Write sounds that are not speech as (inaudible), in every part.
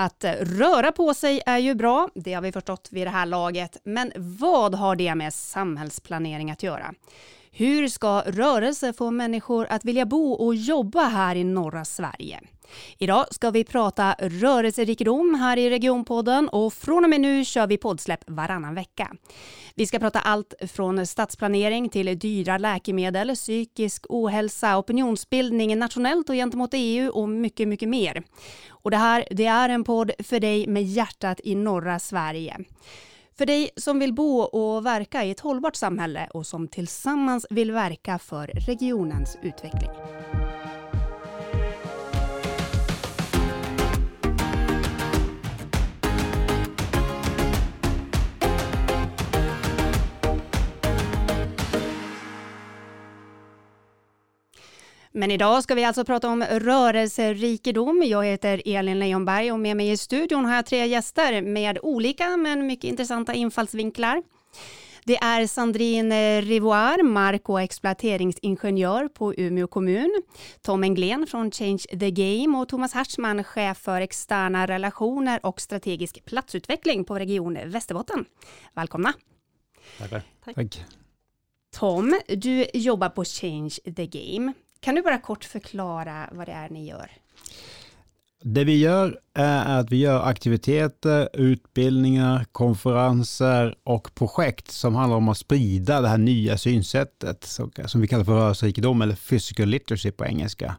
Att eh, röra på sig är ju bra, det har vi förstått vid det här laget. Men vad har det med samhällsplanering att göra? Hur ska rörelse få människor att vilja bo och jobba här i norra Sverige? Idag ska vi prata rörelserikedom här i Regionpodden och från och med nu kör vi poddsläpp varannan vecka. Vi ska prata allt från stadsplanering till dyra läkemedel, psykisk ohälsa, opinionsbildning nationellt och gentemot EU och mycket, mycket mer. Och det här, det är en podd för dig med hjärtat i norra Sverige. För dig som vill bo och verka i ett hållbart samhälle och som tillsammans vill verka för regionens utveckling. Men idag ska vi alltså prata om rörelserikedom. Jag heter Elin Leonberg och med mig i studion har jag tre gäster med olika men mycket intressanta infallsvinklar. Det är Sandrine Rivoire, mark och exploateringsingenjör på Umeå kommun, Tom Englén från Change the Game och Thomas Hartman, chef för externa relationer och strategisk platsutveckling på Region Västerbotten. Välkomna! Tackar. Tack. Tom, du jobbar på Change the Game. Kan du bara kort förklara vad det är ni gör? Det vi gör är att vi gör aktiviteter, utbildningar, konferenser och projekt som handlar om att sprida det här nya synsättet som vi kallar för rörelserikedom eller physical literacy på engelska.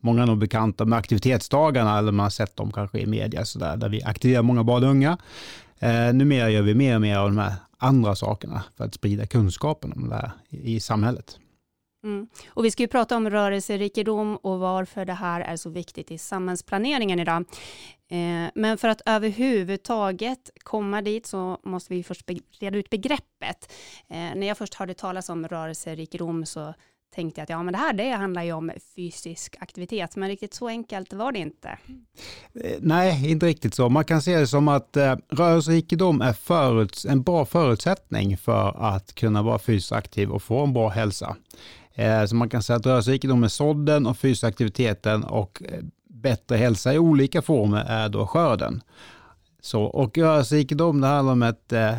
Många är nog bekanta med aktivitetsdagarna eller man har sett dem kanske i media så där, där vi aktiverar många barn och unga. Eh, numera gör vi mer och mer av de här andra sakerna för att sprida kunskapen om det här i samhället. Mm. Och vi ska ju prata om rörelserikedom och varför det här är så viktigt i samhällsplaneringen idag. Eh, men för att överhuvudtaget komma dit så måste vi först reda ut begreppet. Eh, när jag först hörde talas om rörelserikedom så tänkte jag att ja, men det här det handlar ju om fysisk aktivitet, men riktigt så enkelt var det inte. Eh, nej, inte riktigt så. Man kan se det som att eh, rörelserikedom är en bra förutsättning för att kunna vara fysiskt aktiv och få en bra hälsa. Eh, så man kan säga att rörelserikedom är sådden och fysisk aktiviteten och eh, bättre hälsa i olika former är då skörden. Så, och rörelserikedom det handlar om ett eh,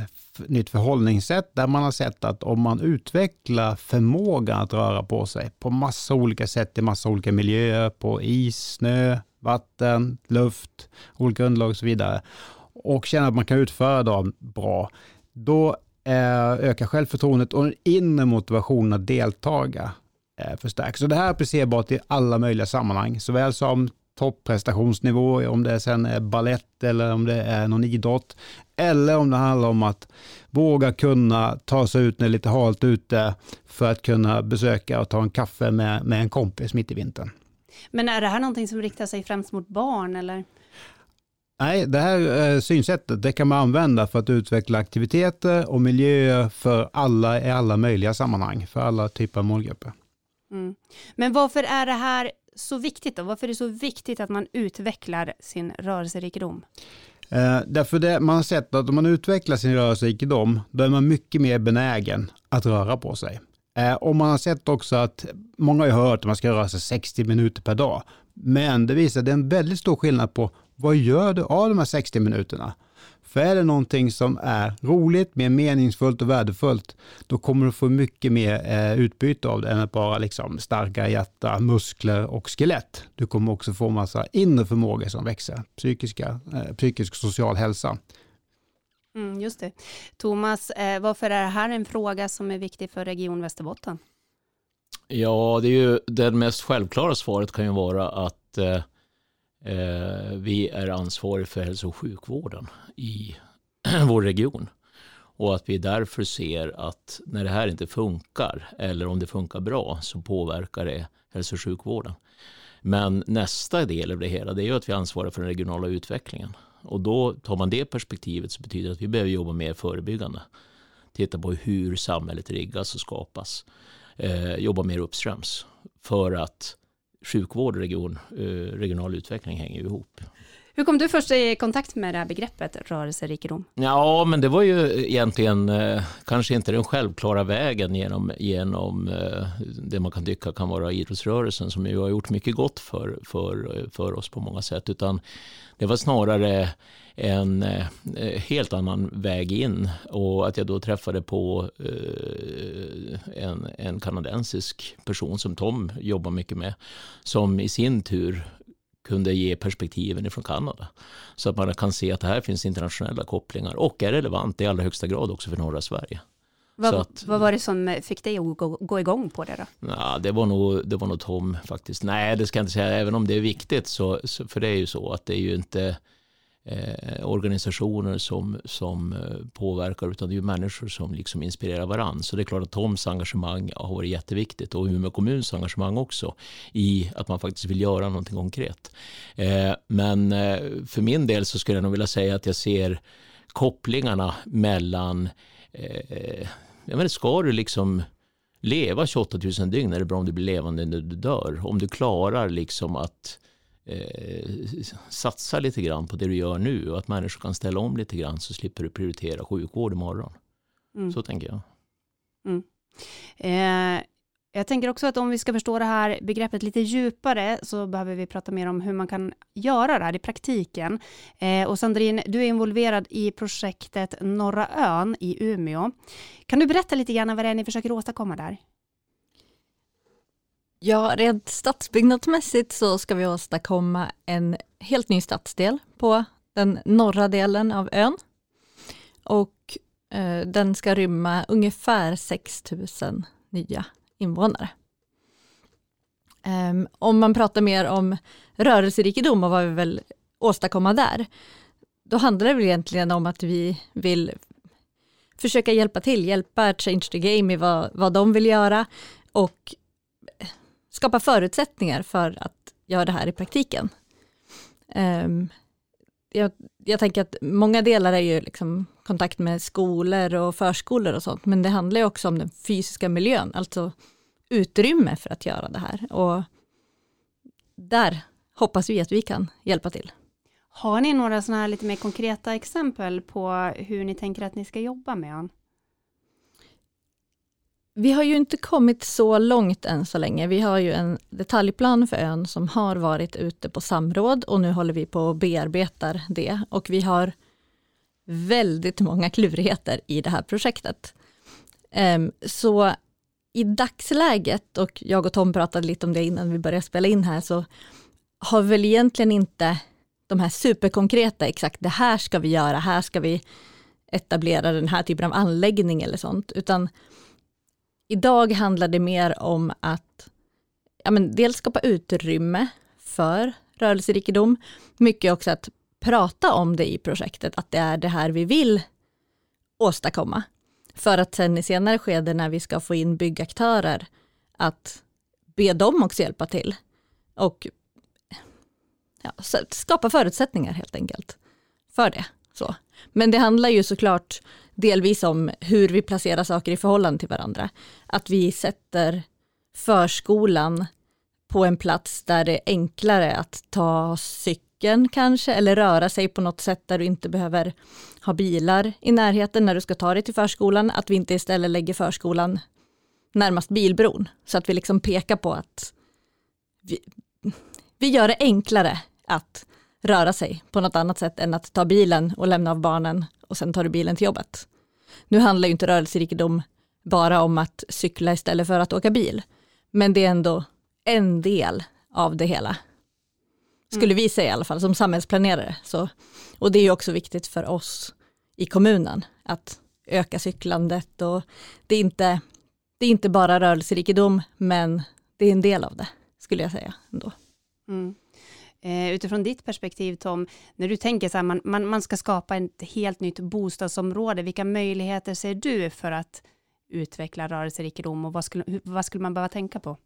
nytt förhållningssätt där man har sett att om man utvecklar förmågan att röra på sig på massa olika sätt i massa olika miljöer, på is, snö, vatten, luft, olika underlag och så vidare och känner att man kan utföra dem bra, då ökar öka självförtroendet och den inre motivationen att deltaga eh, förstärks. Så det här är applicerbart i alla möjliga sammanhang, såväl som topprestationsnivå, om det sen är ballett eller om det är någon idrott, eller om det handlar om att våga kunna ta sig ut när det är lite halt ute för att kunna besöka och ta en kaffe med, med en kompis mitt i vintern. Men är det här någonting som riktar sig främst mot barn eller? Nej, det här eh, synsättet det kan man använda för att utveckla aktiviteter och miljöer för alla i alla möjliga sammanhang, för alla typer av målgrupper. Mm. Men varför är det här så viktigt då? Varför är det så viktigt att man utvecklar sin rörelserikedom? Eh, därför det, man har sett att om man utvecklar sin rörelserikedom, då är man mycket mer benägen att röra på sig. Eh, och man har sett också att, många har ju hört att man ska röra sig 60 minuter per dag, men det visar att det är en väldigt stor skillnad på vad gör du av de här 60 minuterna? För är det någonting som är roligt, mer meningsfullt och värdefullt, då kommer du få mycket mer eh, utbyte av det än att bara liksom starka hjärta, muskler och skelett. Du kommer också få massa inre förmågor som växer, psykiska, eh, psykisk och social hälsa. Mm, just det. Thomas, eh, varför är det här en fråga som är viktig för Region Västerbotten? Ja, det är ju det mest självklara svaret kan ju vara att eh, Eh, vi är ansvariga för hälso och sjukvården i (clears throat) vår region. Och att vi därför ser att när det här inte funkar eller om det funkar bra så påverkar det hälso och sjukvården. Men nästa del av det hela det är ju att vi ansvarar för den regionala utvecklingen. Och då tar man det perspektivet så betyder det att vi behöver jobba mer förebyggande. Titta på hur samhället riggas och skapas. Eh, jobba mer uppströms för att sjukvård och region, eh, regional utveckling hänger ihop. Hur kom du först i kontakt med det här begreppet rörelserikedom? Ja, men det var ju egentligen eh, kanske inte den självklara vägen genom, genom eh, det man kan tycka kan vara idrottsrörelsen som ju har gjort mycket gott för, för, för oss på många sätt, utan det var snarare en eh, helt annan väg in och att jag då träffade på en, en kanadensisk person som Tom jobbar mycket med som i sin tur kunde ge perspektiven från Kanada. Så att man kan se att det här finns internationella kopplingar och är relevant i allra högsta grad också för norra Sverige. Vad, att, vad var det som fick dig att gå, gå igång på det då? Ja, det, var nog, det var nog Tom faktiskt. Nej, det ska jag inte säga. Även om det är viktigt, så, för det är ju så att det är ju inte eh, organisationer som, som eh, påverkar utan det är ju människor som liksom inspirerar varandra. Så det är klart att Toms engagemang har varit jätteviktigt och Umeå kommuns engagemang också i att man faktiskt vill göra någonting konkret. Eh, men eh, för min del så skulle jag nog vilja säga att jag ser kopplingarna mellan eh, jag menar, ska du liksom leva 28 000 dygn är det bra om du blir levande när du dör. Om du klarar liksom att eh, satsa lite grann på det du gör nu och att människor kan ställa om lite grann så slipper du prioritera sjukvård imorgon. Mm. Så tänker jag. Mm. Eh, jag tänker också att om vi ska förstå det här begreppet lite djupare så behöver vi prata mer om hur man kan göra det här i praktiken. Eh, och Sandrine, du är involverad i projektet Norra ön i Umeå. Kan du berätta lite grann vad det är ni försöker åstadkomma där? Ja, rent stadsbyggnadsmässigt så ska vi åstadkomma en helt ny stadsdel på den norra delen av ön. Och eh, den ska rymma ungefär 6 000 nya invånare. Um, om man pratar mer om rörelserikedom och vad vi vill åstadkomma där, då handlar det väl egentligen om att vi vill försöka hjälpa till, hjälpa Change the Game i vad, vad de vill göra och eh, skapa förutsättningar för att göra det här i praktiken. Um, jag, jag, tänker att många delar är ju liksom kontakt med skolor och förskolor och sånt, men det handlar ju också om den fysiska miljön, alltså utrymme för att göra det här. Och där hoppas vi att vi kan hjälpa till. Har ni några sådana här lite mer konkreta exempel på hur ni tänker att ni ska jobba med honom? Vi har ju inte kommit så långt än så länge. Vi har ju en detaljplan för ön som har varit ute på samråd och nu håller vi på och bearbetar det. Och vi har väldigt många klurigheter i det här projektet. Ehm, så i dagsläget, och jag och Tom pratade lite om det innan vi började spela in här, så har vi väl egentligen inte de här superkonkreta, exakt det här ska vi göra, här ska vi etablera den här typen av anläggning eller sånt, utan idag handlar det mer om att ja, men dels skapa utrymme för rörelserikedom, mycket också att prata om det i projektet, att det är det här vi vill åstadkomma. För att sen i senare skede när vi ska få in byggaktörer, att be dem också hjälpa till. Och ja, skapa förutsättningar helt enkelt för det. Så. Men det handlar ju såklart delvis om hur vi placerar saker i förhållande till varandra. Att vi sätter förskolan på en plats där det är enklare att ta cykeln kanske, eller röra sig på något sätt där du inte behöver ha bilar i närheten när du ska ta dig till förskolan, att vi inte istället lägger förskolan närmast bilbron, så att vi liksom pekar på att vi, vi gör det enklare att röra sig på något annat sätt än att ta bilen och lämna av barnen och sen tar du bilen till jobbet. Nu handlar ju inte rörelserikedom bara om att cykla istället för att åka bil, men det är ändå en del av det hela. Skulle mm. vi säga i alla fall som samhällsplanerare. Så, och det är också viktigt för oss i kommunen att öka cyklandet och det är inte, det är inte bara rörelserikedom men det är en del av det skulle jag säga ändå. Mm. Eh, utifrån ditt perspektiv Tom, när du tänker så här, man, man, man ska skapa ett helt nytt bostadsområde, vilka möjligheter ser du för att utveckla rörelserikedom och vad skulle, vad skulle man behöva tänka på?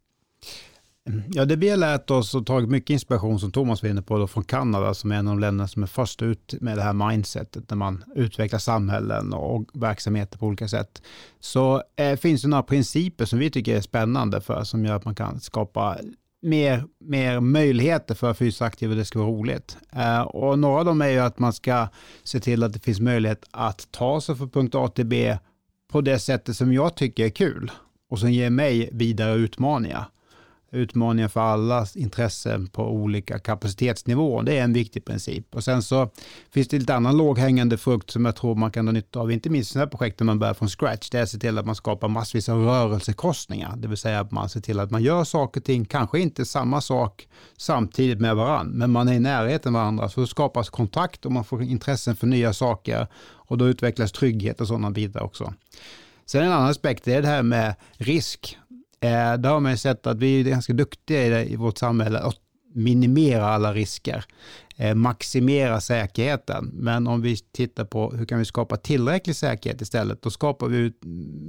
Ja, det vi har lärt oss och tagit mycket inspiration som Thomas var inne på då, från Kanada som är en av de länderna som är först ut med det här mindsetet när man utvecklar samhällen och verksamheter på olika sätt. Så eh, finns det några principer som vi tycker är spännande för som gör att man kan skapa mer, mer möjligheter för fysiskt aktiva och det ska vara roligt. Eh, och några av dem är ju att man ska se till att det finns möjlighet att ta sig från punkt A till B på det sättet som jag tycker är kul och som ger mig vidare utmaningar utmaningar för allas intressen på olika kapacitetsnivåer. Det är en viktig princip. Och sen så finns det lite annan låghängande frukt som jag tror man kan ha nytta av, inte minst i sådana här projekt när man börjar från scratch. Det är att se till att man skapar massvis av rörelsekostningar, det vill säga att man ser till att man gör saker och ting, kanske inte samma sak samtidigt med varandra, men man är i närheten av varandra, så skapas kontakt och man får intressen för nya saker och då utvecklas trygghet och sådana bitar också. Sen en annan aspekt det är det här med risk. Eh, där har man ju sett att vi är ganska duktiga i, det, i vårt samhälle att minimera alla risker, eh, maximera säkerheten. Men om vi tittar på hur kan vi skapa tillräcklig säkerhet istället, då skapar vi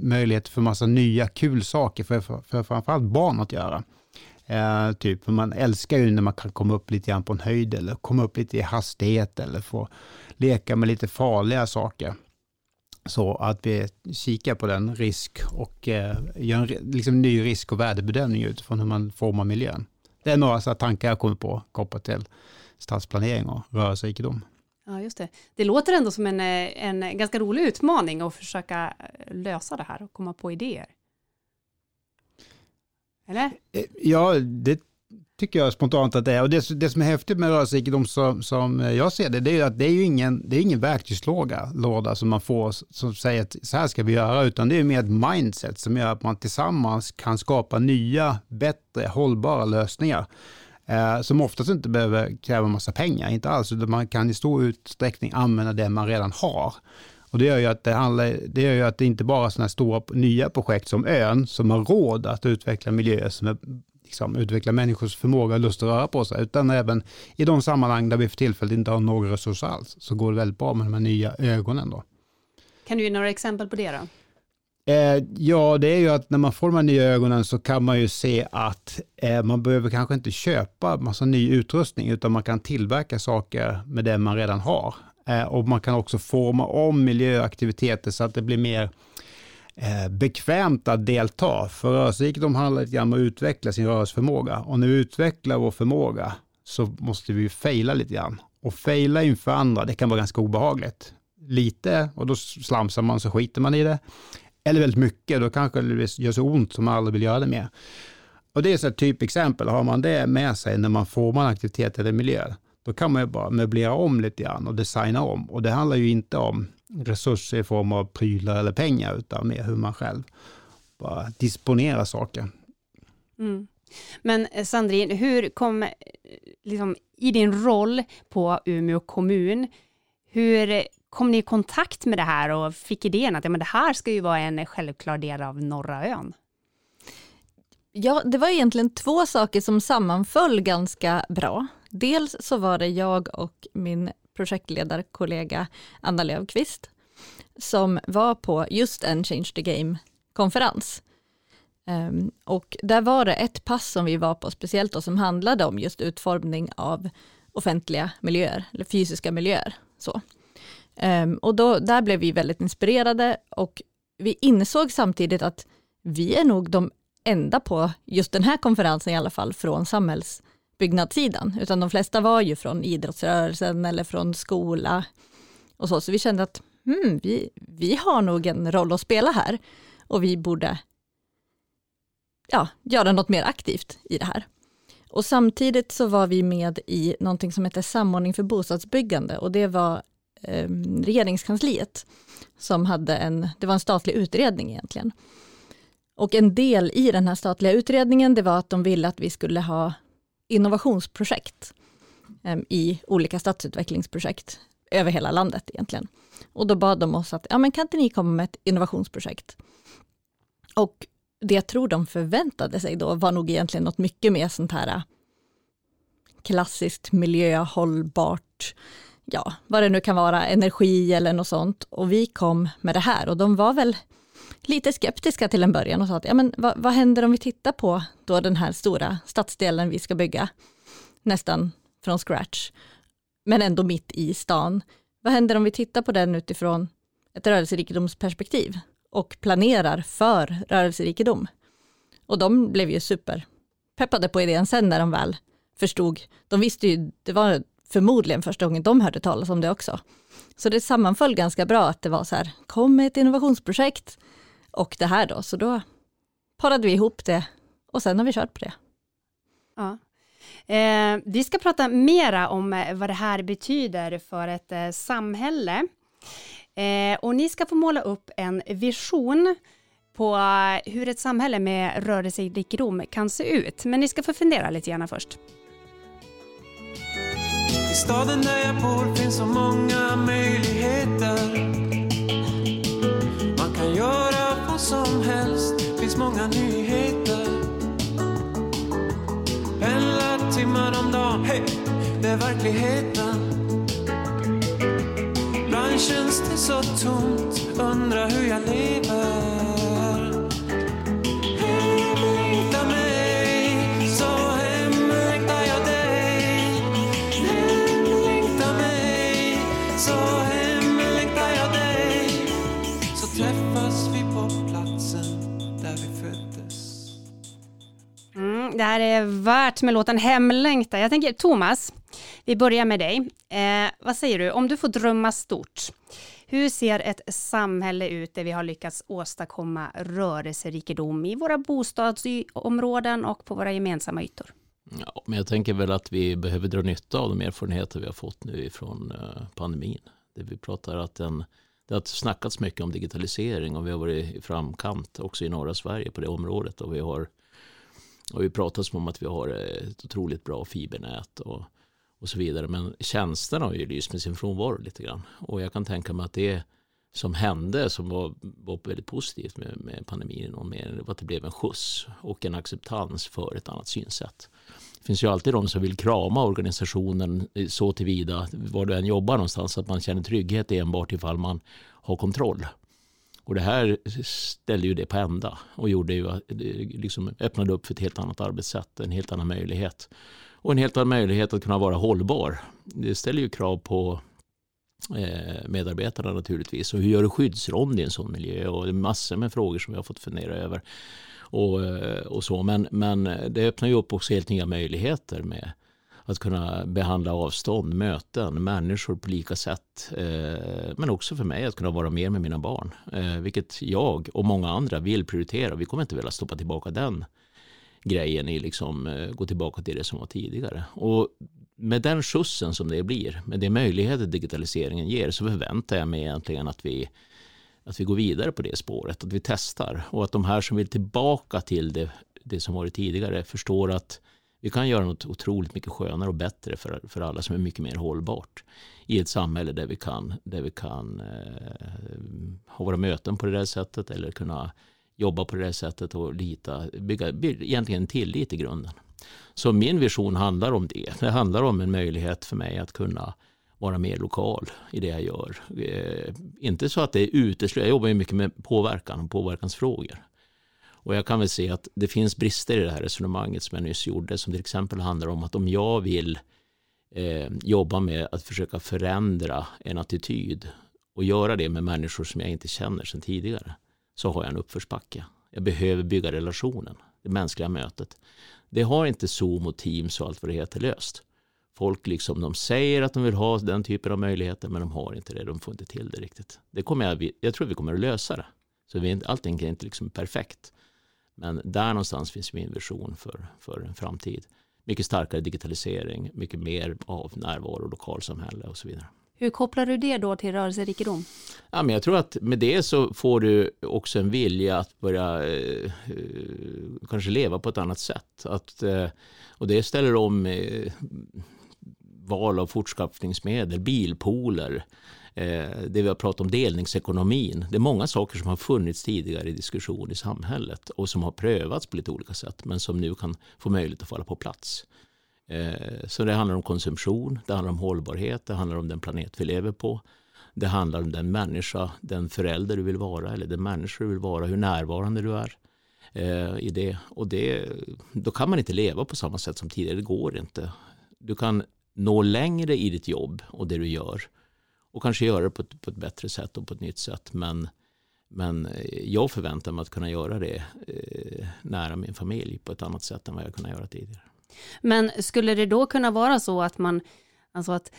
möjlighet för massa nya kul saker för, för, för framförallt barn att göra. Eh, typ, för man älskar ju när man kan komma upp lite grann på en höjd eller komma upp lite i hastighet eller få leka med lite farliga saker. Så att vi kikar på den risk och eh, gör en liksom, ny risk och värdebedömning utifrån hur man formar miljön. Det är några så tankar jag kommer på kopplat till stadsplanering och rörelserikedom. Ja, just det. Det låter ändå som en, eh, en ganska rolig utmaning att försöka eh, lösa det här och komma på idéer. Eller? Eh, ja, det tycker jag spontant att det är. Och det, det som är häftigt med rörelserikedom som, som jag ser det, det är ju att det är ju ingen, det är ingen verktygslåda låda som man får som säger att så här ska vi göra, utan det är mer ett mindset som gör att man tillsammans kan skapa nya, bättre, hållbara lösningar. Eh, som oftast inte behöver kräva massa pengar, inte alls, utan man kan i stor utsträckning använda det man redan har. Och det gör ju att det, handlar, det gör ju att det inte bara är sådana här stora nya projekt som ön som har råd att utveckla miljöer som är liksom, utveckla människors förmåga och lust att röra på sig, utan även i de sammanhang där vi för tillfället inte har några resurser alls, så går det väldigt bra med de här nya ögonen. Då. Kan du ge några exempel på det då? Eh, ja, det är ju att när man får de här nya ögonen så kan man ju se att eh, man behöver kanske inte köpa massa ny utrustning, utan man kan tillverka saker med det man redan har. Eh, och man kan också forma om miljöaktiviteter så att det blir mer Eh, bekvämt att delta. För rörelserikedom handlar lite grann om att utveckla sin rörelseförmåga. Och när vi utvecklar vår förmåga så måste vi fejla lite grann. Och fejla inför andra, det kan vara ganska obehagligt. Lite, och då slamsar man så skiter man i det. Eller väldigt mycket, då kanske det gör så ont som man aldrig vill göra det mer. Och det är ett typexempel, har man det med sig när man formar en aktivitet eller miljö, då kan man ju bara möblera om lite grann och designa om. Och det handlar ju inte om resurser i form av prylar eller pengar, utan mer hur man själv bara disponerar saker. Mm. Men eh, Sandrine, hur kom, eh, liksom, i din roll på Umeå kommun, hur kom ni i kontakt med det här och fick idén att ja, men det här ska ju vara en självklar del av norra ön? Ja, det var egentligen två saker som sammanföll ganska bra. Dels så var det jag och min projektledarkollega Anna Löfqvist som var på just en Change the Game-konferens. Um, och där var det ett pass som vi var på speciellt och som handlade om just utformning av offentliga miljöer, eller fysiska miljöer. Så. Um, och då, där blev vi väldigt inspirerade och vi insåg samtidigt att vi är nog de enda på just den här konferensen i alla fall från samhälls byggnadssidan, utan de flesta var ju från idrottsrörelsen eller från skola och så, så vi kände att hmm, vi, vi har nog en roll att spela här och vi borde ja, göra något mer aktivt i det här. Och samtidigt så var vi med i någonting som heter Samordning för bostadsbyggande och det var eh, regeringskansliet som hade en, det var en statlig utredning egentligen. Och en del i den här statliga utredningen, det var att de ville att vi skulle ha innovationsprojekt ehm, i olika stadsutvecklingsprojekt över hela landet egentligen. Och då bad de oss att, ja men kan inte ni komma med ett innovationsprojekt? Och det jag tror de förväntade sig då var nog egentligen något mycket mer sånt här äh, klassiskt miljöhållbart, ja, vad det nu kan vara, energi eller något sånt. Och vi kom med det här och de var väl lite skeptiska till en början och sa att ja, men vad, vad händer om vi tittar på då den här stora stadsdelen vi ska bygga, nästan från scratch, men ändå mitt i stan. Vad händer om vi tittar på den utifrån ett rörelserikedomsperspektiv och planerar för rörelserikedom? Och de blev ju superpeppade på idén sen när de väl förstod. De visste ju, det var förmodligen första gången de hörde talas om det också. Så det sammanföll ganska bra att det var så här, kom med ett innovationsprojekt och det här då, så då parade vi ihop det och sen har vi kört på det. Ja. Eh, vi ska prata mera om eh, vad det här betyder för ett eh, samhälle. Eh, och ni ska få måla upp en vision på eh, hur ett samhälle med rörelserikedom kan se ut. Men ni ska få fundera lite grann först. I staden där jag bor finns så många möjligheter. Timmar Hey! det är verkligheten. Ibland känns det så tomt, undrar hur jag lever. Med låten Hemlängta. Jag tänker Thomas, vi börjar med dig. Eh, vad säger du, om du får drömma stort, hur ser ett samhälle ut där vi har lyckats åstadkomma rörelserikedom i våra bostadsområden och på våra gemensamma ytor? Ja, men jag tänker väl att vi behöver dra nytta av de erfarenheter vi har fått nu ifrån eh, pandemin. Det vi pratar att den, det har snackats mycket om digitalisering och vi har varit i framkant också i norra Sverige på det området och vi har och vi pratar om att vi har ett otroligt bra fibernät och, och så vidare. Men tjänsterna har ju lyst med sin frånvaro lite grann. Och jag kan tänka mig att det som hände som var, var väldigt positivt med, med pandemin i någon mening, var att det blev en skjuts och en acceptans för ett annat synsätt. Det finns ju alltid de som vill krama organisationen så tillvida, var du än jobbar någonstans, att man känner trygghet enbart ifall man har kontroll. Och det här ställde ju det på ända och gjorde ju, liksom öppnade upp för ett helt annat arbetssätt, en helt annan möjlighet. Och en helt annan möjlighet att kunna vara hållbar. Det ställer ju krav på eh, medarbetarna naturligtvis. Och hur gör du skyddsrond i en sån miljö? Och det är massor med frågor som vi har fått fundera över. Och, eh, och så. Men, men det öppnar ju upp också helt nya möjligheter med att kunna behandla avstånd, möten, människor på lika sätt. Eh, men också för mig att kunna vara mer med mina barn. Eh, vilket jag och många andra vill prioritera. Vi kommer inte vilja stoppa tillbaka den grejen i liksom eh, gå tillbaka till det som var tidigare. Och med den skjutsen som det blir, med de möjligheter digitaliseringen ger så förväntar jag mig egentligen att vi att vi går vidare på det spåret, att vi testar och att de här som vill tillbaka till det, det som varit tidigare förstår att vi kan göra något otroligt mycket skönare och bättre för, för alla som är mycket mer hållbart i ett samhälle där vi kan, där vi kan eh, ha våra möten på det där sättet eller kunna jobba på det där sättet och lita, bygga, bygga egentligen tillit i grunden. Så min vision handlar om det. Det handlar om en möjlighet för mig att kunna vara mer lokal i det jag gör. Eh, inte så att det är uteslutet, jag jobbar ju mycket med påverkan och påverkansfrågor. Och jag kan väl se att det finns brister i det här resonemanget som jag nyss gjorde, som till exempel handlar om att om jag vill eh, jobba med att försöka förändra en attityd och göra det med människor som jag inte känner sedan tidigare, så har jag en uppförsbacke. Jag behöver bygga relationen, det mänskliga mötet. Det har inte Zoom och Teams och allt vad det heter löst. Folk liksom, de säger att de vill ha den typen av möjligheter men de har inte det, de får inte till det riktigt. Det kommer jag, jag tror vi kommer att lösa det. Så vi, allting är inte liksom perfekt. Men där någonstans finns min vision för, för en framtid. Mycket starkare digitalisering, mycket mer av närvaro, lokalsamhälle och så vidare. Hur kopplar du det då till rörelserikedom? Ja, men jag tror att med det så får du också en vilja att börja eh, kanske leva på ett annat sätt. Att, eh, och det ställer om eh, val av fortskaffningsmedel, bilpooler, Eh, det vi har pratat om delningsekonomin. Det är många saker som har funnits tidigare i diskussion i samhället och som har prövats på lite olika sätt men som nu kan få möjlighet att falla på plats. Eh, så det handlar om konsumtion, det handlar om hållbarhet, det handlar om den planet vi lever på. Det handlar om den människa, den förälder du vill vara eller den människa du vill vara, hur närvarande du är eh, i det. Och det, då kan man inte leva på samma sätt som tidigare, det går inte. Du kan nå längre i ditt jobb och det du gör och kanske göra det på ett, på ett bättre sätt och på ett nytt sätt. Men, Men eh, jag förväntar mig att kunna göra det eh, nära min familj på ett annat sätt än vad jag kunnat göra tidigare. Men skulle det då kunna vara så att man, alltså att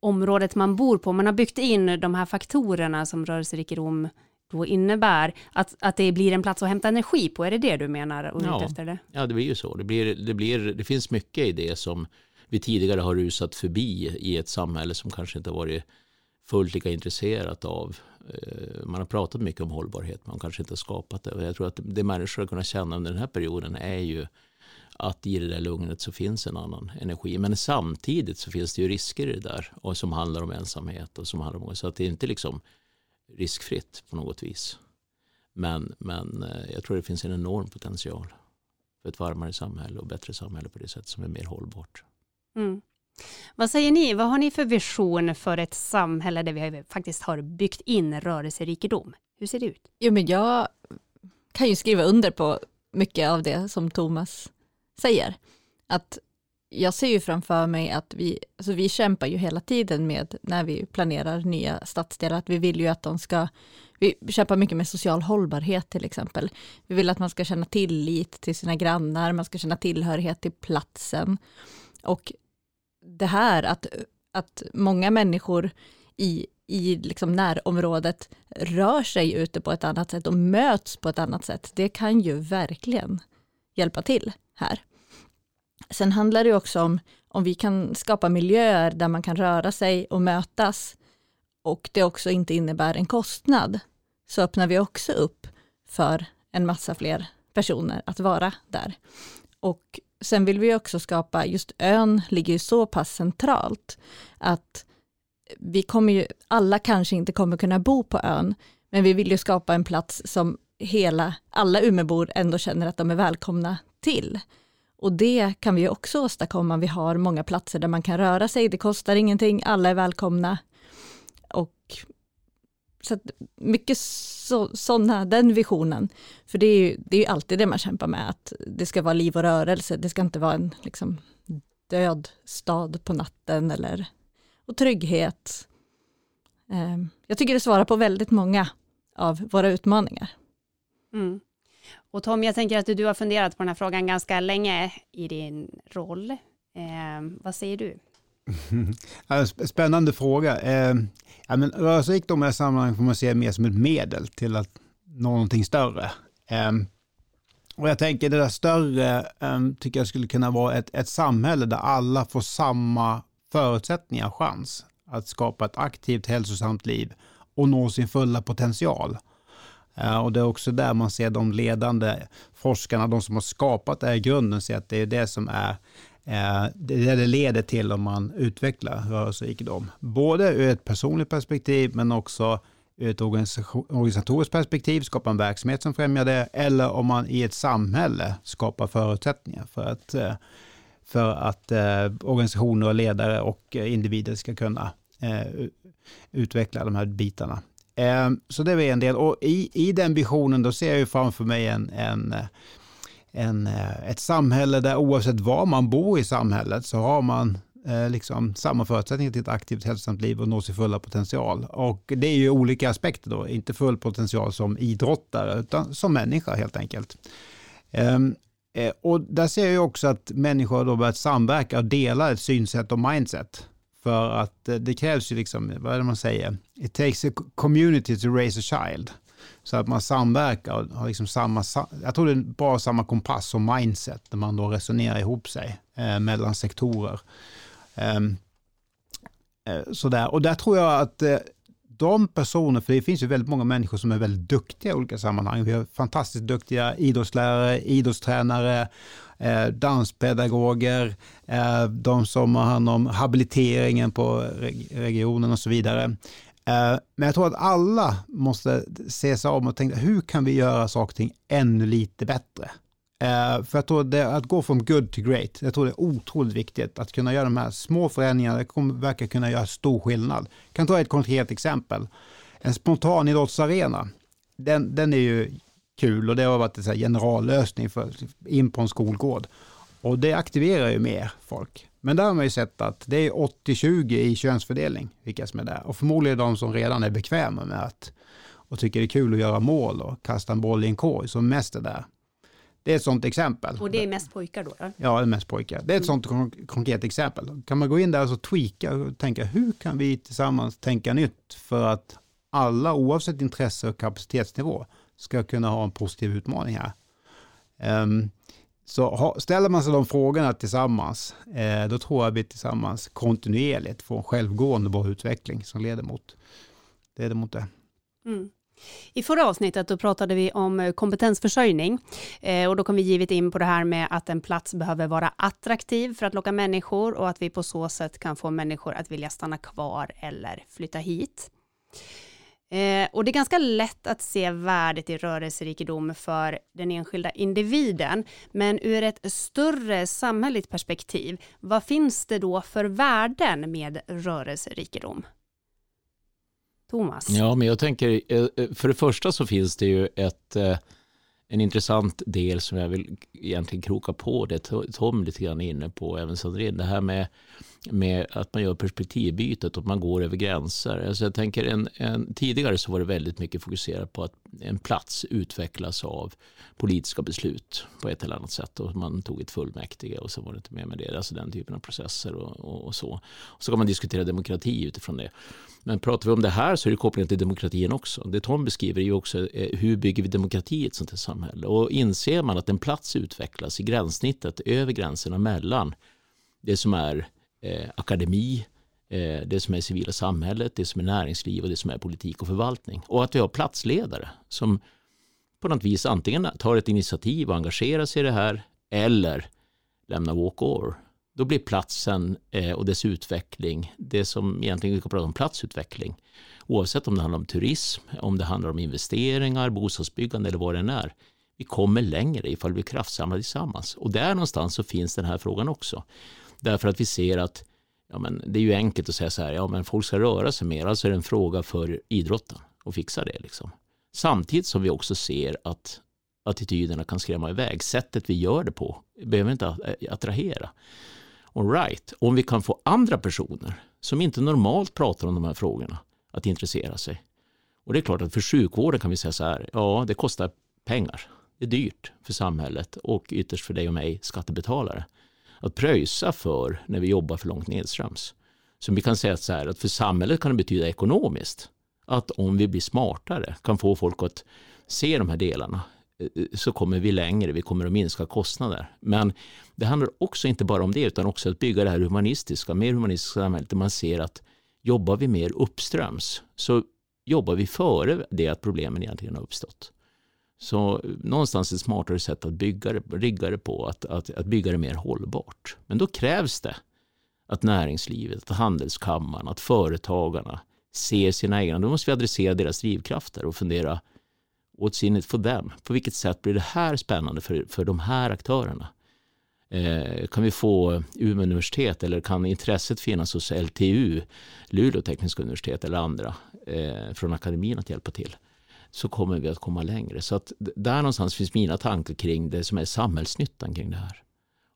området man bor på, man har byggt in de här faktorerna som rörelserikedom då innebär, att, att det blir en plats att hämta energi på, är det det du menar och Ja. efter det? Ja, det blir ju så. Det, blir, det, blir, det finns mycket i det som vi tidigare har rusat förbi i ett samhälle som kanske inte har varit fullt lika intresserat av. Eh, man har pratat mycket om hållbarhet, man kanske inte har skapat det. Och jag tror att det människor har kunnat känna under den här perioden är ju att i det där lugnet så finns en annan energi. Men samtidigt så finns det ju risker i det där och som handlar om ensamhet och som handlar om så att det är inte liksom riskfritt på något vis. Men, men eh, jag tror det finns en enorm potential för ett varmare samhälle och bättre samhälle på det sätt som är mer hållbart. Mm. Vad säger ni, vad har ni för vision för ett samhälle där vi faktiskt har byggt in rörelserikedom? Hur ser det ut? Jo, men jag kan ju skriva under på mycket av det som Thomas säger. Att jag ser ju framför mig att vi, alltså vi kämpar ju hela tiden med när vi planerar nya stadsdelar, att vi vill ju att de ska, vi kämpar mycket med social hållbarhet till exempel. Vi vill att man ska känna tillit till sina grannar, man ska känna tillhörighet till platsen. Och det här att, att många människor i, i liksom närområdet rör sig ute på ett annat sätt och möts på ett annat sätt, det kan ju verkligen hjälpa till här. Sen handlar det också om om vi kan skapa miljöer där man kan röra sig och mötas och det också inte innebär en kostnad, så öppnar vi också upp för en massa fler personer att vara där. Och sen vill vi också skapa, just ön ligger ju så pass centralt att vi kommer ju, alla kanske inte kommer kunna bo på ön, men vi vill ju skapa en plats som hela, alla Umebor ändå känner att de är välkomna till. Och det kan vi också åstadkomma. Vi har många platser där man kan röra sig, det kostar ingenting, alla är välkomna. Och så att mycket så, sådana, den visionen. För det är, ju, det är ju alltid det man kämpar med, att det ska vara liv och rörelse, det ska inte vara en liksom, död stad på natten eller och trygghet. Eh, Jag tycker det svarar på väldigt många av våra utmaningar. Mm. Och Tom, jag tänker att du, du har funderat på den här frågan ganska länge i din roll. Eh, vad säger du? Spännande fråga. Eh, ja, men rörelserikdom i sammanhang här får man se mer som ett medel till att nå någonting större. Eh, och jag tänker det där större eh, tycker jag skulle kunna vara ett, ett samhälle där alla får samma förutsättningar och chans att skapa ett aktivt hälsosamt liv och nå sin fulla potential. Eh, och det är också där man ser de ledande forskarna, de som har skapat det här i grunden, ser att det är det som är Eh, det är det leder till om man utvecklar rörelserikedom. Både ur ett personligt perspektiv men också ur ett organisatoriskt perspektiv, skapa en verksamhet som främjar det, eller om man i ett samhälle skapar förutsättningar för att, eh, för att eh, organisationer och ledare och individer ska kunna utveckla de här bitarna. Så det är en del. Och i, i den visionen då ser jag ju framför mig en, en, en, eh, ett samhälle där oavsett var man bor i samhället så har man eh, liksom samma förutsättningar till ett aktivt hälsosamt liv och nå sin fulla potential. Och det är ju olika aspekter då, inte full potential som idrottare utan som människa helt enkelt. Ehm, eh, och där ser jag också att människor har då börjat samverka och dela ett synsätt och mindset. För att eh, det krävs ju liksom, vad är det man säger? It takes a community to raise a child. Så att man samverkar och har liksom samma, jag tror det är bara samma kompass och mindset när man då resonerar ihop sig eh, mellan sektorer. Ehm, eh, sådär. Och där tror jag att eh, de personer, för det finns ju väldigt många människor som är väldigt duktiga i olika sammanhang. Vi har fantastiskt duktiga idrottslärare, idrottstränare, eh, danspedagoger, eh, de som har hand om habiliteringen på reg- regionen och så vidare. Eh, men jag tror att alla måste se sig om och tänka, hur kan vi göra saker och ting ännu lite bättre? Eh, för jag tror det, att gå från good to great, jag tror det är otroligt viktigt att kunna göra de här små förändringarna, det kommer verkar kunna göra stor skillnad. Jag kan ta ett konkret exempel. En spontan idrottsarena, den, den är ju kul och det har varit en generallösning för, in på en skolgård. Och det aktiverar ju mer folk. Men där har man ju sett att det är 80-20 i könsfördelning, vilka som är där. Och förmodligen de som redan är bekväma med att och tycker det är kul att göra mål och kasta en boll i en korg som mest är där. Det är ett sånt exempel. Och det är mest pojkar då? Ja, det är mest pojkar. Det är ett sånt kon- konkret exempel. Kan man gå in där och så tweaka och tänka hur kan vi tillsammans tänka nytt för att alla oavsett intresse och kapacitetsnivå ska kunna ha en positiv utmaning här. Ehm, så ha, ställer man sig de frågorna tillsammans, eh, då tror jag vi tillsammans kontinuerligt får en självgående bra utveckling som leder mot, leder mot det. Mm. I förra avsnittet då pratade vi om eh, kompetensförsörjning eh, och då kom vi givet in på det här med att en plats behöver vara attraktiv för att locka människor och att vi på så sätt kan få människor att vilja stanna kvar eller flytta hit. Eh, och det är ganska lätt att se värdet i rörelserikedom för den enskilda individen, men ur ett större samhälleligt perspektiv, vad finns det då för värden med rörelserikedom? Thomas? Ja, men jag tänker, eh, eh, för det första så finns det ju ett, eh, en intressant del som jag vill egentligen kroka på, det Tom lite grann är inne på, även Sandrin, det här med, med att man gör perspektivbytet och man går över gränser. Alltså jag tänker en, en, tidigare så var det väldigt mycket fokuserat på att en plats utvecklas av politiska beslut på ett eller annat sätt och man tog ett fullmäktige och så var det inte mer med det, alltså den typen av processer och, och, och så. Och så kan man diskutera demokrati utifrån det. Men pratar vi om det här så är det kopplingen till demokratin också. Det Tom beskriver är ju också eh, hur bygger vi demokrati i ett sånt här samhälle? Och inser man att en plats utvecklas i gränssnittet över gränserna mellan det som är eh, akademi, eh, det som är civila samhället, det som är näringsliv och det som är politik och förvaltning. Och att vi har platsledare som på något vis antingen tar ett initiativ och engagerar sig i det här eller lämnar walk-over då blir platsen eh, och dess utveckling det som egentligen vi kan prata om platsutveckling. Oavsett om det handlar om turism, om det handlar om investeringar, bostadsbyggande eller vad det än är. Vi kommer längre ifall vi kraftsamlar tillsammans. Och där någonstans så finns den här frågan också. Därför att vi ser att ja, men det är ju enkelt att säga så här, ja men folk ska röra sig mer, alltså är det en fråga för idrotten att fixa det. Liksom. Samtidigt som vi också ser att attityderna kan skrämma iväg. Sättet vi gör det på behöver inte eh, attrahera. All right, om vi kan få andra personer som inte normalt pratar om de här frågorna att intressera sig. Och det är klart att för sjukvården kan vi säga så här, ja det kostar pengar. Det är dyrt för samhället och ytterst för dig och mig skattebetalare att pröjsa för när vi jobbar för långt nedströms. Så vi kan säga så här att för samhället kan det betyda ekonomiskt att om vi blir smartare kan få folk att se de här delarna eh, så kommer vi längre, vi kommer att minska kostnader. Men det handlar också inte bara om det utan också att bygga det här humanistiska, mer humanistiska samhället där man ser att jobbar vi mer uppströms så jobbar vi före det att problemen egentligen har uppstått. Så någonstans ett smartare sätt att bygga det, rigga det på, att, att, att bygga det mer hållbart. Men då krävs det att näringslivet, att handelskammaren, att företagarna ser sina egna, då måste vi adressera deras drivkrafter och fundera what's in it for them? På vilket sätt blir det här spännande för, för de här aktörerna? Eh, kan vi få Umeå universitet eller kan intresset finnas hos LTU, Luleå tekniska universitet eller andra eh, från akademin att hjälpa till? Så kommer vi att komma längre. Så att där någonstans finns mina tankar kring det som är samhällsnyttan kring det här.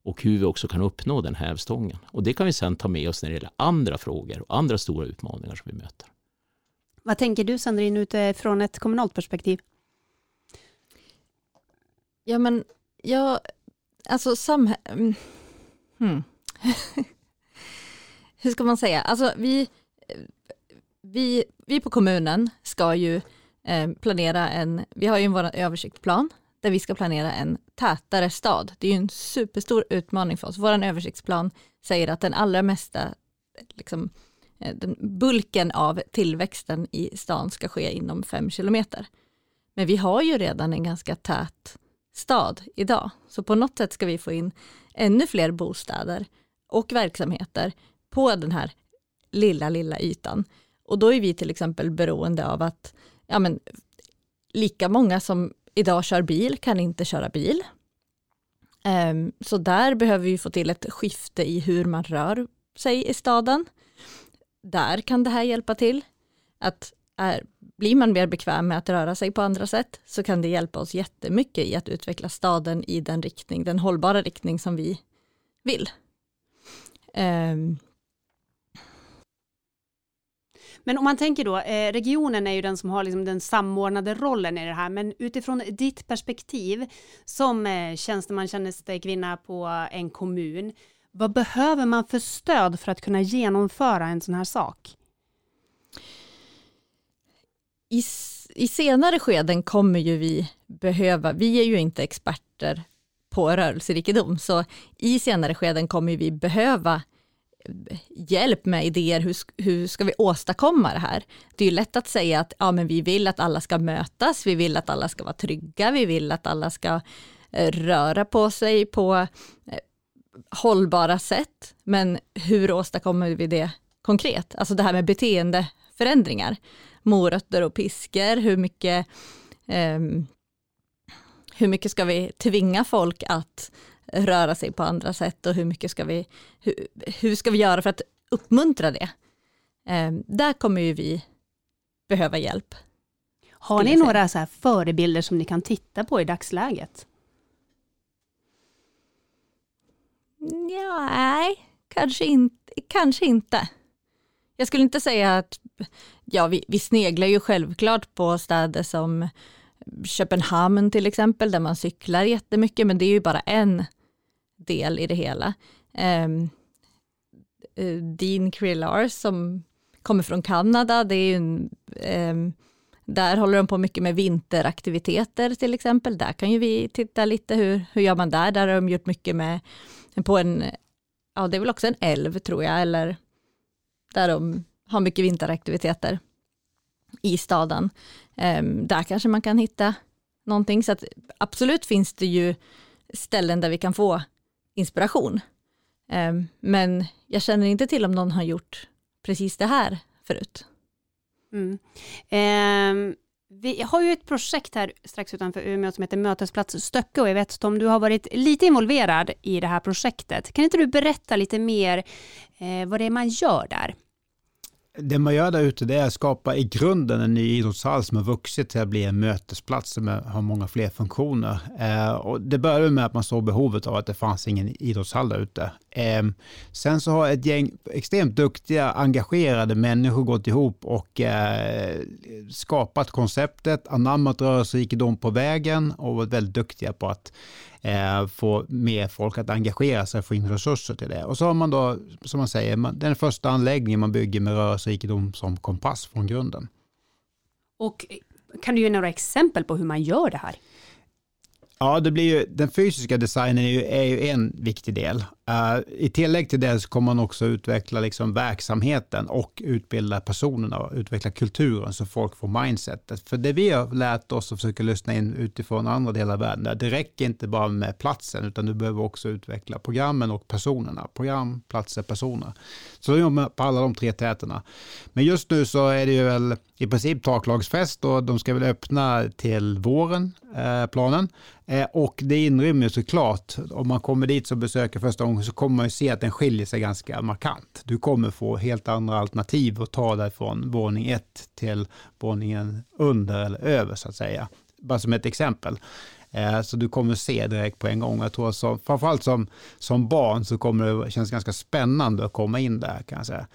Och hur vi också kan uppnå den hävstången. Och det kan vi sen ta med oss när det gäller andra frågor och andra stora utmaningar som vi möter. Vad tänker du Sandrine utifrån ett kommunalt perspektiv? Ja, men jag, alltså samhället... Mm, hmm. (laughs) Hur ska man säga? Alltså vi, vi, vi på kommunen ska ju Eh, planera en, vi har ju vår översiktsplan där vi ska planera en tätare stad. Det är ju en superstor utmaning för oss. Vår översiktsplan säger att den allra mesta, liksom, eh, den bulken av tillväxten i stan ska ske inom fem kilometer. Men vi har ju redan en ganska tät stad idag. Så på något sätt ska vi få in ännu fler bostäder och verksamheter på den här lilla, lilla ytan. Och då är vi till exempel beroende av att ja, men, lika många som idag kör bil kan inte köra bil. Um, så där behöver vi få till ett skifte i hur man rör sig i staden. Där kan det här hjälpa till. Att är, blir man mer bekväm med att röra sig på andra sätt så kan det hjälpa oss jättemycket i att utveckla staden i den riktning, den hållbara riktning som vi vill. Um. Men om man tänker då, eh, regionen är ju den som har liksom den samordnade rollen i det här, men utifrån ditt perspektiv som eh, tjänsteman, tjänstekvinna på en kommun, vad behöver man för stöd för att kunna genomföra en sån här sak? I, I senare skeden kommer ju vi behöva, vi är ju inte experter på rörelserikedom, så i senare skeden kommer vi behöva hjälp med idéer, hur, hur ska vi åstadkomma det här? Det är ju lätt att säga att ja, men vi vill att alla ska mötas, vi vill att alla ska vara trygga, vi vill att alla ska eh, röra på sig på eh, hållbara sätt. Men hur åstadkommer vi det konkret? Alltså det här med beteendeförändringar, morötter och piskor, hur mycket, um, hur mycket ska vi tvinga folk att röra sig på andra sätt och hur mycket ska vi, hur, hur ska vi göra för att uppmuntra det? Eh, där kommer ju vi behöva hjälp. Har ni några så förebilder som ni kan titta på i dagsläget? Ja, nej, kanske, in, kanske inte. Jag skulle inte säga att, ja vi, vi sneglar ju självklart på städer som Köpenhamn till exempel, där man cyklar jättemycket, men det är ju bara en del i det hela. Um, Dean Krillar som kommer från Kanada, det är en, um, där håller de på mycket med vinteraktiviteter till exempel. Där kan ju vi titta lite hur, hur gör man där? Där har de gjort mycket med på en, ja det är väl också en älv tror jag, eller där de har mycket vinteraktiviteter i staden. Um, där kanske man kan hitta någonting, så att absolut finns det ju ställen där vi kan få inspiration. Ehm, men jag känner inte till om någon har gjort precis det här förut. Mm. Eh, vi har ju ett projekt här strax utanför Umeå som heter Mötesplats Stöcke och jag vet Tom, du har varit lite involverad i det här projektet. Kan inte du berätta lite mer eh, vad det är man gör där? Det man gör där ute det är att skapa i grunden en ny idrottshall som har vuxit till att bli en mötesplats som har många fler funktioner. Eh, och det började med att man såg behovet av att det fanns ingen idrottshall där ute. Eh, sen så har ett gäng extremt duktiga, engagerade människor gått ihop och eh, skapat konceptet, anammat rörelserikedom på vägen och varit väldigt duktiga på att eh, få mer folk att engagera sig och få in resurser till det. Och så har man då, som man säger, man, den första anläggningen man bygger med rörelserikedom som kompass från grunden. Och kan du ge några exempel på hur man gör det här? Ja, det blir ju, den fysiska designen är ju, är ju en viktig del. Eh, I tillägg till det så kommer man också utveckla liksom verksamheten och utbilda personerna och utveckla kulturen så folk får mindsetet. För det vi har lärt oss och försöker lyssna in utifrån andra delar av världen, det räcker inte bara med platsen utan du behöver också utveckla programmen och personerna. Program, platser, personer. Så vi jobbar på alla de tre täterna. Men just nu så är det ju väl i princip taklagsfest och de ska väl öppna till våren, eh, planen. Eh, och det inrymmer såklart, om man kommer dit som besöker första gången så kommer man ju se att den skiljer sig ganska markant. Du kommer få helt andra alternativ att ta dig från våning 1 till våningen under eller över så att säga. Bara som ett exempel. Eh, så du kommer se direkt på en gång. Jag tror som, framförallt som, som barn så kommer det kännas ganska spännande att komma in där kan jag säga.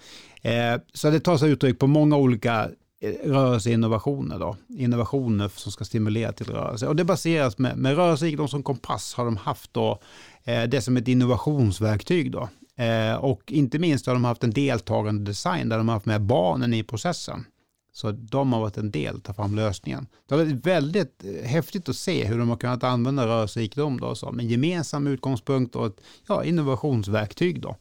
Eh, så det tar sig uttryck på många olika eh, rörelseinnovationer då. Innovationer som ska stimulera till rörelse. Och det baseras med, med rörelserikedom som kompass har de haft då Eh, det som ett innovationsverktyg då. Eh, och inte minst har de haft en deltagande design där de har haft med barnen i processen. Så de har varit en del, ta fram lösningen. Det har varit väldigt eh, häftigt att se hur de har kunnat använda rörelserikedom då som en gemensam utgångspunkt och ett ja, innovationsverktyg då.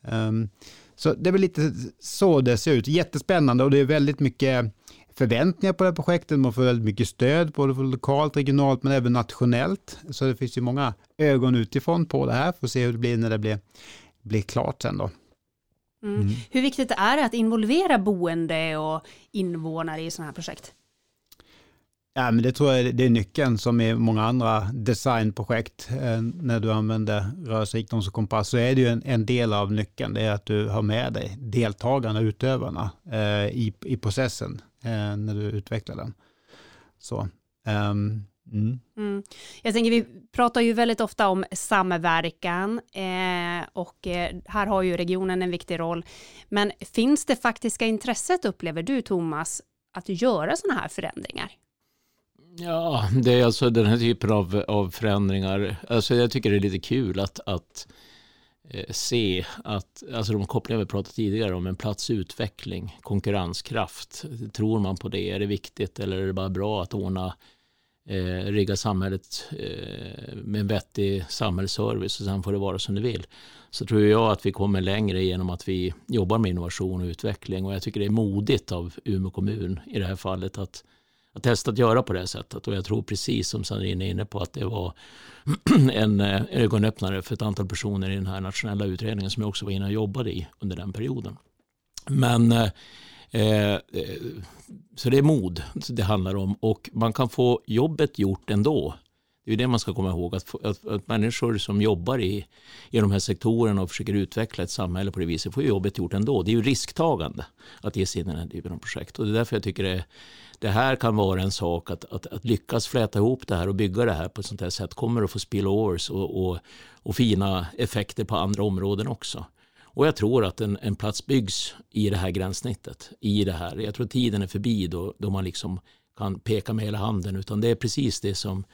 Um, så det är väl lite så det ser ut. Jättespännande och det är väldigt mycket förväntningar på det här projektet. Man får väldigt mycket stöd, både lokalt, regionalt men även nationellt. Så det finns ju många ögon utifrån på det här. Får se hur det blir när det blir, blir klart sen då. Mm. Mm. Hur viktigt är det att involvera boende och invånare i sådana här projekt? Ja, men det tror jag det är nyckeln som i många andra designprojekt. Eh, när du använder rörelserikedom som kompass så är det ju en, en, del av nyckeln. Det är att du har med dig deltagarna, utövarna eh, i, i processen eh, när du utvecklar den. Så, um, Mm. Mm. Jag tänker, vi pratar ju väldigt ofta om samverkan eh, och eh, här har ju regionen en viktig roll. Men finns det faktiska intresset, upplever du Thomas, att göra sådana här förändringar? Ja, det är alltså den här typen av, av förändringar. Alltså jag tycker det är lite kul att, att eh, Eh, se att, alltså de kopplingar vi pratade tidigare om, en plats utveckling, konkurrenskraft. Tror man på det? Är det viktigt eller är det bara bra att ordna eh, rigga samhället eh, med en vettig samhällsservice och sen får det vara som det vill. Så tror jag att vi kommer längre genom att vi jobbar med innovation och utveckling och jag tycker det är modigt av Umeå kommun i det här fallet att, har testat att göra på det sättet och jag tror precis som Sandrine är inne på att det var (clears throat) en eh, ögonöppnare för ett antal personer i den här nationella utredningen som jag också var inne och jobbade i under den perioden. Men eh, eh så det är mod det handlar om och man kan få jobbet gjort ändå. Det är det man ska komma ihåg, att, att, att människor som jobbar i, i de här sektorerna och försöker utveckla ett samhälle på det viset får jobbet gjort ändå. Det är ju risktagande att ge sig in i den här typen av projekt och det är därför jag tycker det, det här kan vara en sak att, att, att, lyckas fläta ihop det här och bygga det här på ett sånt här sätt kommer att få spillovers och, och, och fina effekter på andra områden också. Och jag tror att en, en plats byggs i det här gränssnittet. I det här. Jag tror tiden är förbi då, då man liksom kan peka med hela handen. Utan det är precis det som,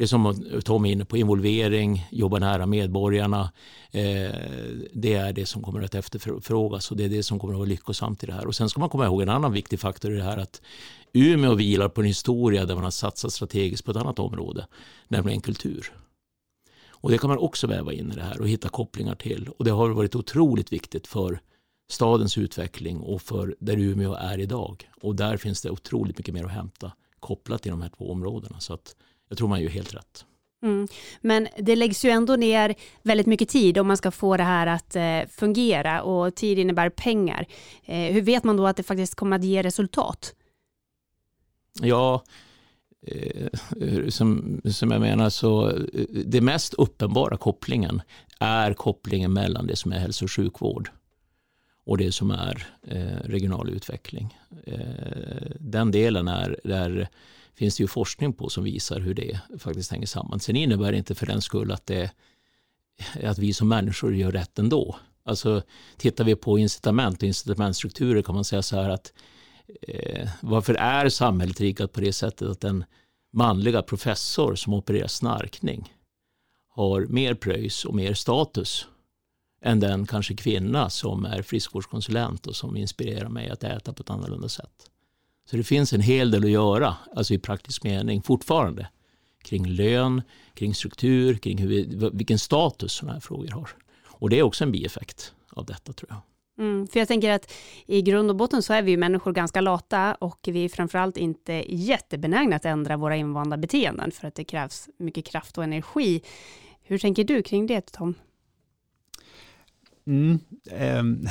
det som Tom är inne på, involvering, jobba nära medborgarna. Eh, det är det som kommer att efterfrågas och det är det som kommer att vara lyckosamt i det här. Och sen ska man komma ihåg en annan viktig faktor i det här att Umeå vilar på en historia där man har satsat strategiskt på ett annat område, nämligen kultur. Och det kan man också väva in i det här och hitta kopplingar till. Och det har varit otroligt viktigt för stadens utveckling och för där Umeå är idag. Och där finns det otroligt mycket mer att hämta kopplat till de här två områdena. Så att jag tror man gör helt rätt. Mm. Men det läggs ju ändå ner väldigt mycket tid om man ska få det här att eh, fungera och tid innebär pengar. Eh, hur vet man då att det faktiskt kommer att ge resultat? Ja, Eh, som, som jag menar så det mest uppenbara kopplingen är kopplingen mellan det som är hälso och sjukvård och det som är regional utveckling. den delen är, där finns det ju forskning på som visar hur det faktiskt hänger samman. Sen innebär det inte för den skull att, det, att vi som människor gör rätt ändå. Alltså, tittar vi på incitament och incitamentstrukturer kan man säga så här att eh, varför är samhället riggat på det sättet att den manliga professor som opererar snarkning har mer pröjs och mer status än den kanske kvinna som är friskvårdskonsulent och som inspirerar mig att äta på ett annorlunda sätt. Så det finns en hel del att göra, alltså i praktisk mening fortfarande, kring lön, kring struktur, kring hur vi, vilken status sådana här frågor har. Och det är också en bieffekt av detta tror jag. Mm, för jag tänker att i grund och botten så är vi ju människor ganska lata och vi är framförallt inte jättebenägna att ändra våra invanda beteenden för att det krävs mycket kraft och energi. Hur tänker du kring det Tom? Mm, ähm,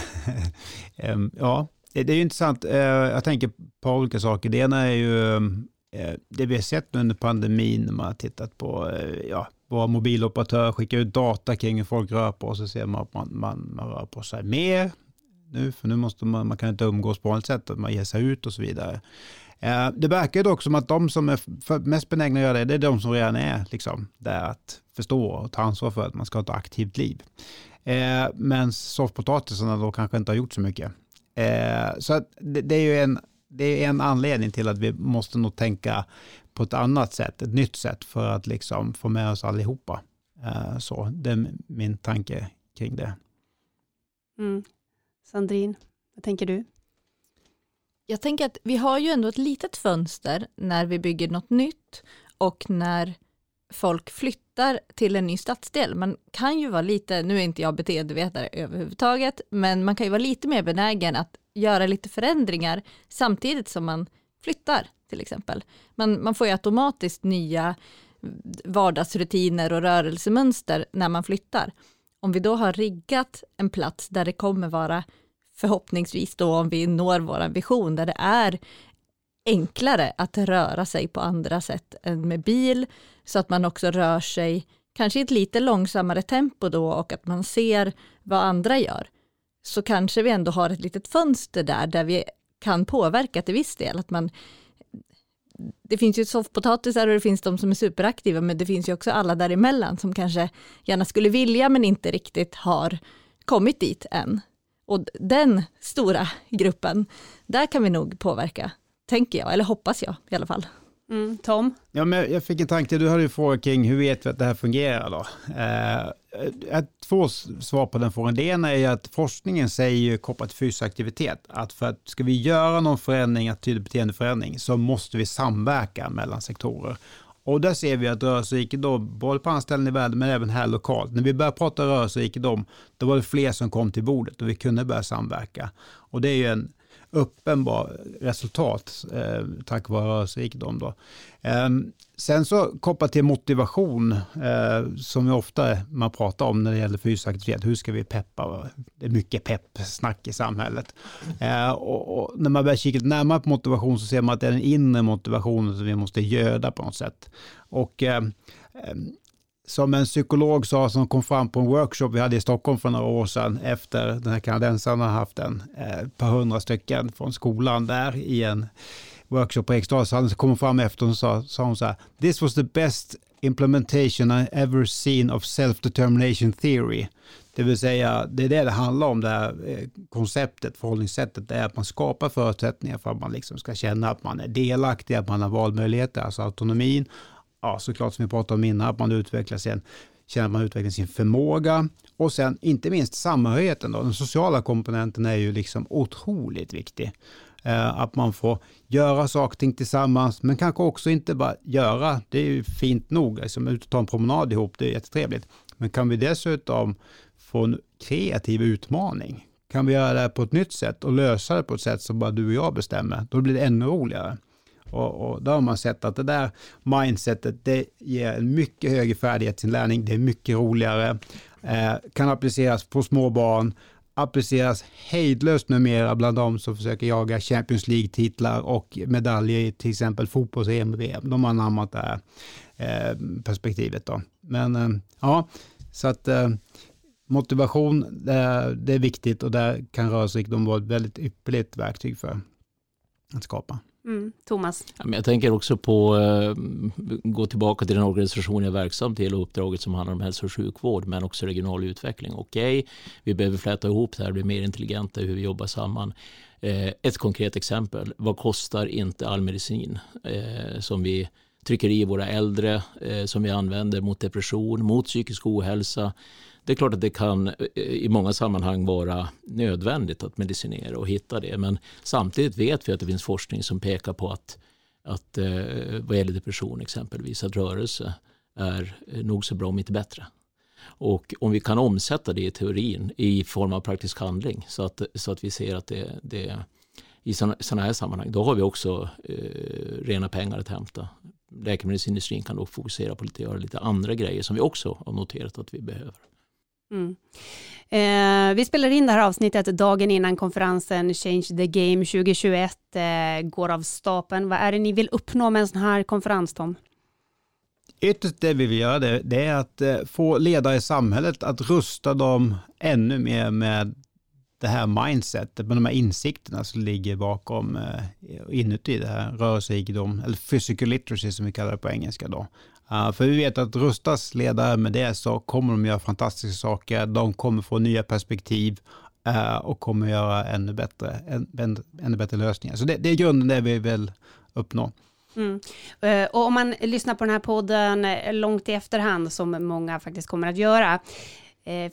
(laughs) ähm, (laughs) ja, det är ju intressant. Eh, jag tänker på ett olika saker. Det ena är ju eh, det vi har sett under pandemin när man har tittat på eh, ja, våra mobiloperatörer skickar ut data kring hur folk rör på sig, så ser man att man, man, man rör på sig mer, nu, för nu måste man, man kan inte umgås på något sätt, att man ger sig ut och så vidare. Det verkar dock som att de som är mest benägna att göra det, det är de som redan är liksom, där att förstå och ta ansvar för att man ska ha ett aktivt liv. Men soffpotatisarna då kanske inte har gjort så mycket. Eh, så det, det, är ju en, det är en anledning till att vi måste nog tänka på ett annat sätt, ett nytt sätt för att liksom få med oss allihopa. så det är min tanke kring det. Mm. Sandrin, vad tänker du? Jag tänker att vi har ju ändå ett litet fönster när vi bygger något nytt och när folk flyttar till en ny stadsdel. Man kan ju vara lite, nu är inte jag beteendevetare överhuvudtaget, men man kan ju vara lite mer benägen att göra lite förändringar samtidigt som man flyttar till exempel. Man, man får ju automatiskt nya vardagsrutiner och rörelsemönster när man flyttar om vi då har riggat en plats där det kommer vara förhoppningsvis då om vi når vår vision där det är enklare att röra sig på andra sätt än med bil så att man också rör sig kanske i ett lite långsammare tempo då och att man ser vad andra gör så kanske vi ändå har ett litet fönster där där vi kan påverka till viss del att man det finns ju soffpotatisar och det finns de som är superaktiva, men det finns ju också alla däremellan som kanske gärna skulle vilja men inte riktigt har kommit dit än. Och den stora gruppen, där kan vi nog påverka, tänker jag, eller hoppas jag i alla fall. Mm, Tom? Ja, men jag fick en tanke, du hade ju fråga kring hur vet vi att det här fungerar då? Eh, två svar på den frågan. Det ena är att forskningen säger ju kopplat till fysisk aktivitet att för att ska vi göra någon förändring, att tydlig beteendeförändring, så måste vi samverka mellan sektorer. Och där ser vi att rörelserikedom, både på andra ställen i världen men även här lokalt, när vi började prata rörelserikedom, då var det fler som kom till bordet och vi kunde börja samverka. Och det är ju en uppenbar resultat eh, tack vare rörelserikedom. Då. Eh, sen så kopplat till motivation, eh, som ju ofta man pratar om när det gäller fysisk aktivitet. Hur ska vi peppa? Det är mycket peppsnack i samhället. Eh, och, och, när man börjar kika närmare på motivation så ser man att det är den inre motivationen som vi måste göda på något sätt. Och eh, som en psykolog sa som kom fram på en workshop vi hade i Stockholm för några år sedan efter den här kanadensaren har haft en, eh, ett par hundra stycken från skolan där i en workshop på Eriksdalshallen så kom hon fram efter och sa, sa hon så här, this was the best implementation I ever seen of self-determination theory. Det vill säga, det är det det handlar om, det här eh, konceptet, förhållningssättet, det är att man skapar förutsättningar för att man liksom ska känna att man är delaktig, att man har valmöjligheter, alltså autonomin, ja, såklart som vi pratade om innan, att man utvecklar sin, känner att man utvecklar sin förmåga och sen inte minst samhörigheten. Då. Den sociala komponenten är ju liksom otroligt viktig. Eh, att man får göra saker och ting tillsammans, men kanske också inte bara göra, det är ju fint nog, liksom ut och ta en promenad ihop, det är jättetrevligt. Men kan vi dessutom få en kreativ utmaning, kan vi göra det här på ett nytt sätt och lösa det på ett sätt som bara du och jag bestämmer, då blir det ännu roligare. Och, och då har man sett att det där mindsetet, det ger en mycket högre färdighetsinlärning, det är mycket roligare, eh, kan appliceras på små barn, appliceras hejdlöst numera bland de som försöker jaga Champions League-titlar och medaljer i till exempel fotbolls-EM VM. De har anammat det här eh, perspektivet. Då. Men eh, ja, så att eh, motivation, det, det är viktigt och där kan rörelserik vara ett väldigt ypperligt verktyg för att skapa. Mm, Thomas? Jag tänker också på, att gå tillbaka till den organisation jag är verksam till och uppdraget som handlar om hälso och sjukvård men också regional utveckling. Okej, okay, vi behöver fläta ihop det här, bli mer intelligenta i hur vi jobbar samman. Eh, ett konkret exempel, vad kostar inte all medicin eh, som vi trycker i våra äldre, som vi använder mot depression, mot psykisk ohälsa, det är klart att det kan eh, i många sammanhang vara nödvändigt att medicinera och hitta det. Men samtidigt vet vi att det finns forskning som pekar på att, att eh, vad gäller depression exempelvis, att rörelse är nog så bra om inte bättre. Och om vi kan omsätta det i teorin i form av praktisk handling så att, så att vi ser att det, det i sådana här sammanhang, då har vi också eh, rena pengar att hämta. Läkemedelsindustrin kan då fokusera på att göra lite andra grejer som vi också har noterat att vi behöver. Mm. Eh, vi spelar in det här avsnittet dagen innan konferensen Change the Game 2021 eh, går av stapeln. Vad är det ni vill uppnå med en sån här konferens, Tom? Ytterst det vi vill göra det, det är att eh, få ledare i samhället att rusta dem ännu mer med det här mindsetet, med de här insikterna som ligger bakom eh, inuti det här rörelserikedom, eller physical literacy som vi kallar det på engelska då. Uh, för vi vet att rustas ledare med det så kommer de göra fantastiska saker. De kommer få nya perspektiv uh, och kommer göra ännu bättre, än, ännu bättre lösningar. Så det, det är grunden det vi vill uppnå. Mm. Eh, och om man lyssnar på den här podden eh, långt i efterhand, som många faktiskt kommer att göra,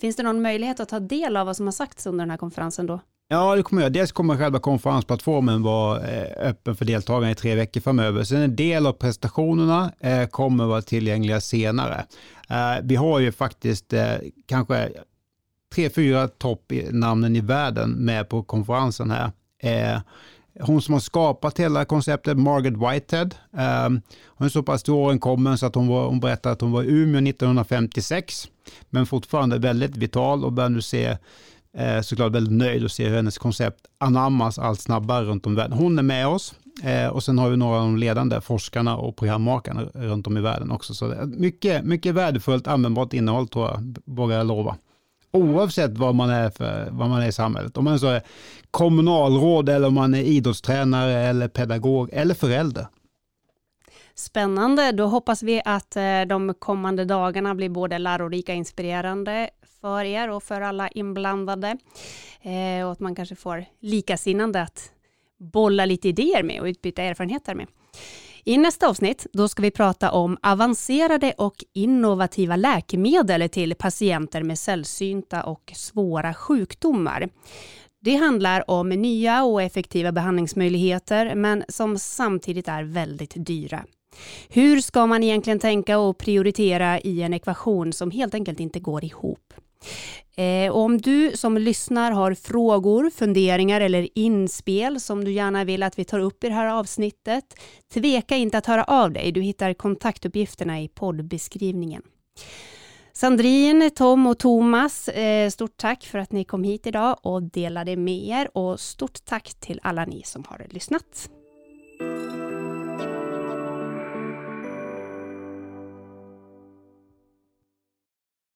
finns det någon möjlighet att ta del av vad som har sagts under den här konferensen då? Ja, det kommer jag. Dels kommer själva konferensplattformen vara eh, öppen för deltagarna i tre veckor framöver. Sen en del av prestationerna eh, kommer vara tillgängliga senare. Eh, vi har ju faktiskt kanske tre, fyra toppnamnen i världen med på konferensen här. Hon som har skapat hela konceptet, Margaret Whitehead, ehm, hon är så pass till åren kommen så att hon, var, hon berättade att hon var i Umeå 1956, men fortfarande väldigt vital och börjar nu se eh, såklart väldigt nöjd att se hur hennes koncept anammas allt snabbare runt om i världen. Hon är med oss eh, och sen har vi några av de ledande forskarna och programmakarna runt om i världen också. Så mycket, mycket värdefullt användbart innehåll tror jag, vågar jag lova. Oavsett vad man är, för, vad man är i samhället. Om man så är kommunalråd eller om man är idrottstränare eller pedagog eller förälder. Spännande, då hoppas vi att eh, de kommande dagarna blir både lärorika och inspirerande för er och för alla inblandade. Eh, och att man kanske får likasinnande att bolla lite idéer med och utbyta erfarenheter med. I nästa avsnitt då ska vi prata om avancerade och innovativa läkemedel till patienter med sällsynta och svåra sjukdomar. Det handlar om nya och effektiva behandlingsmöjligheter men som samtidigt är väldigt dyra. Hur ska man egentligen tänka och prioritera i en ekvation som helt enkelt inte går ihop? Eh, och om du som lyssnar har frågor, funderingar eller inspel som du gärna vill att vi tar upp i det här avsnittet, tveka inte att höra av dig. Du hittar kontaktuppgifterna i poddbeskrivningen. Sandrine, Tom och Thomas, eh, stort tack för att ni kom hit idag och delade med er och stort tack till alla ni som har lyssnat.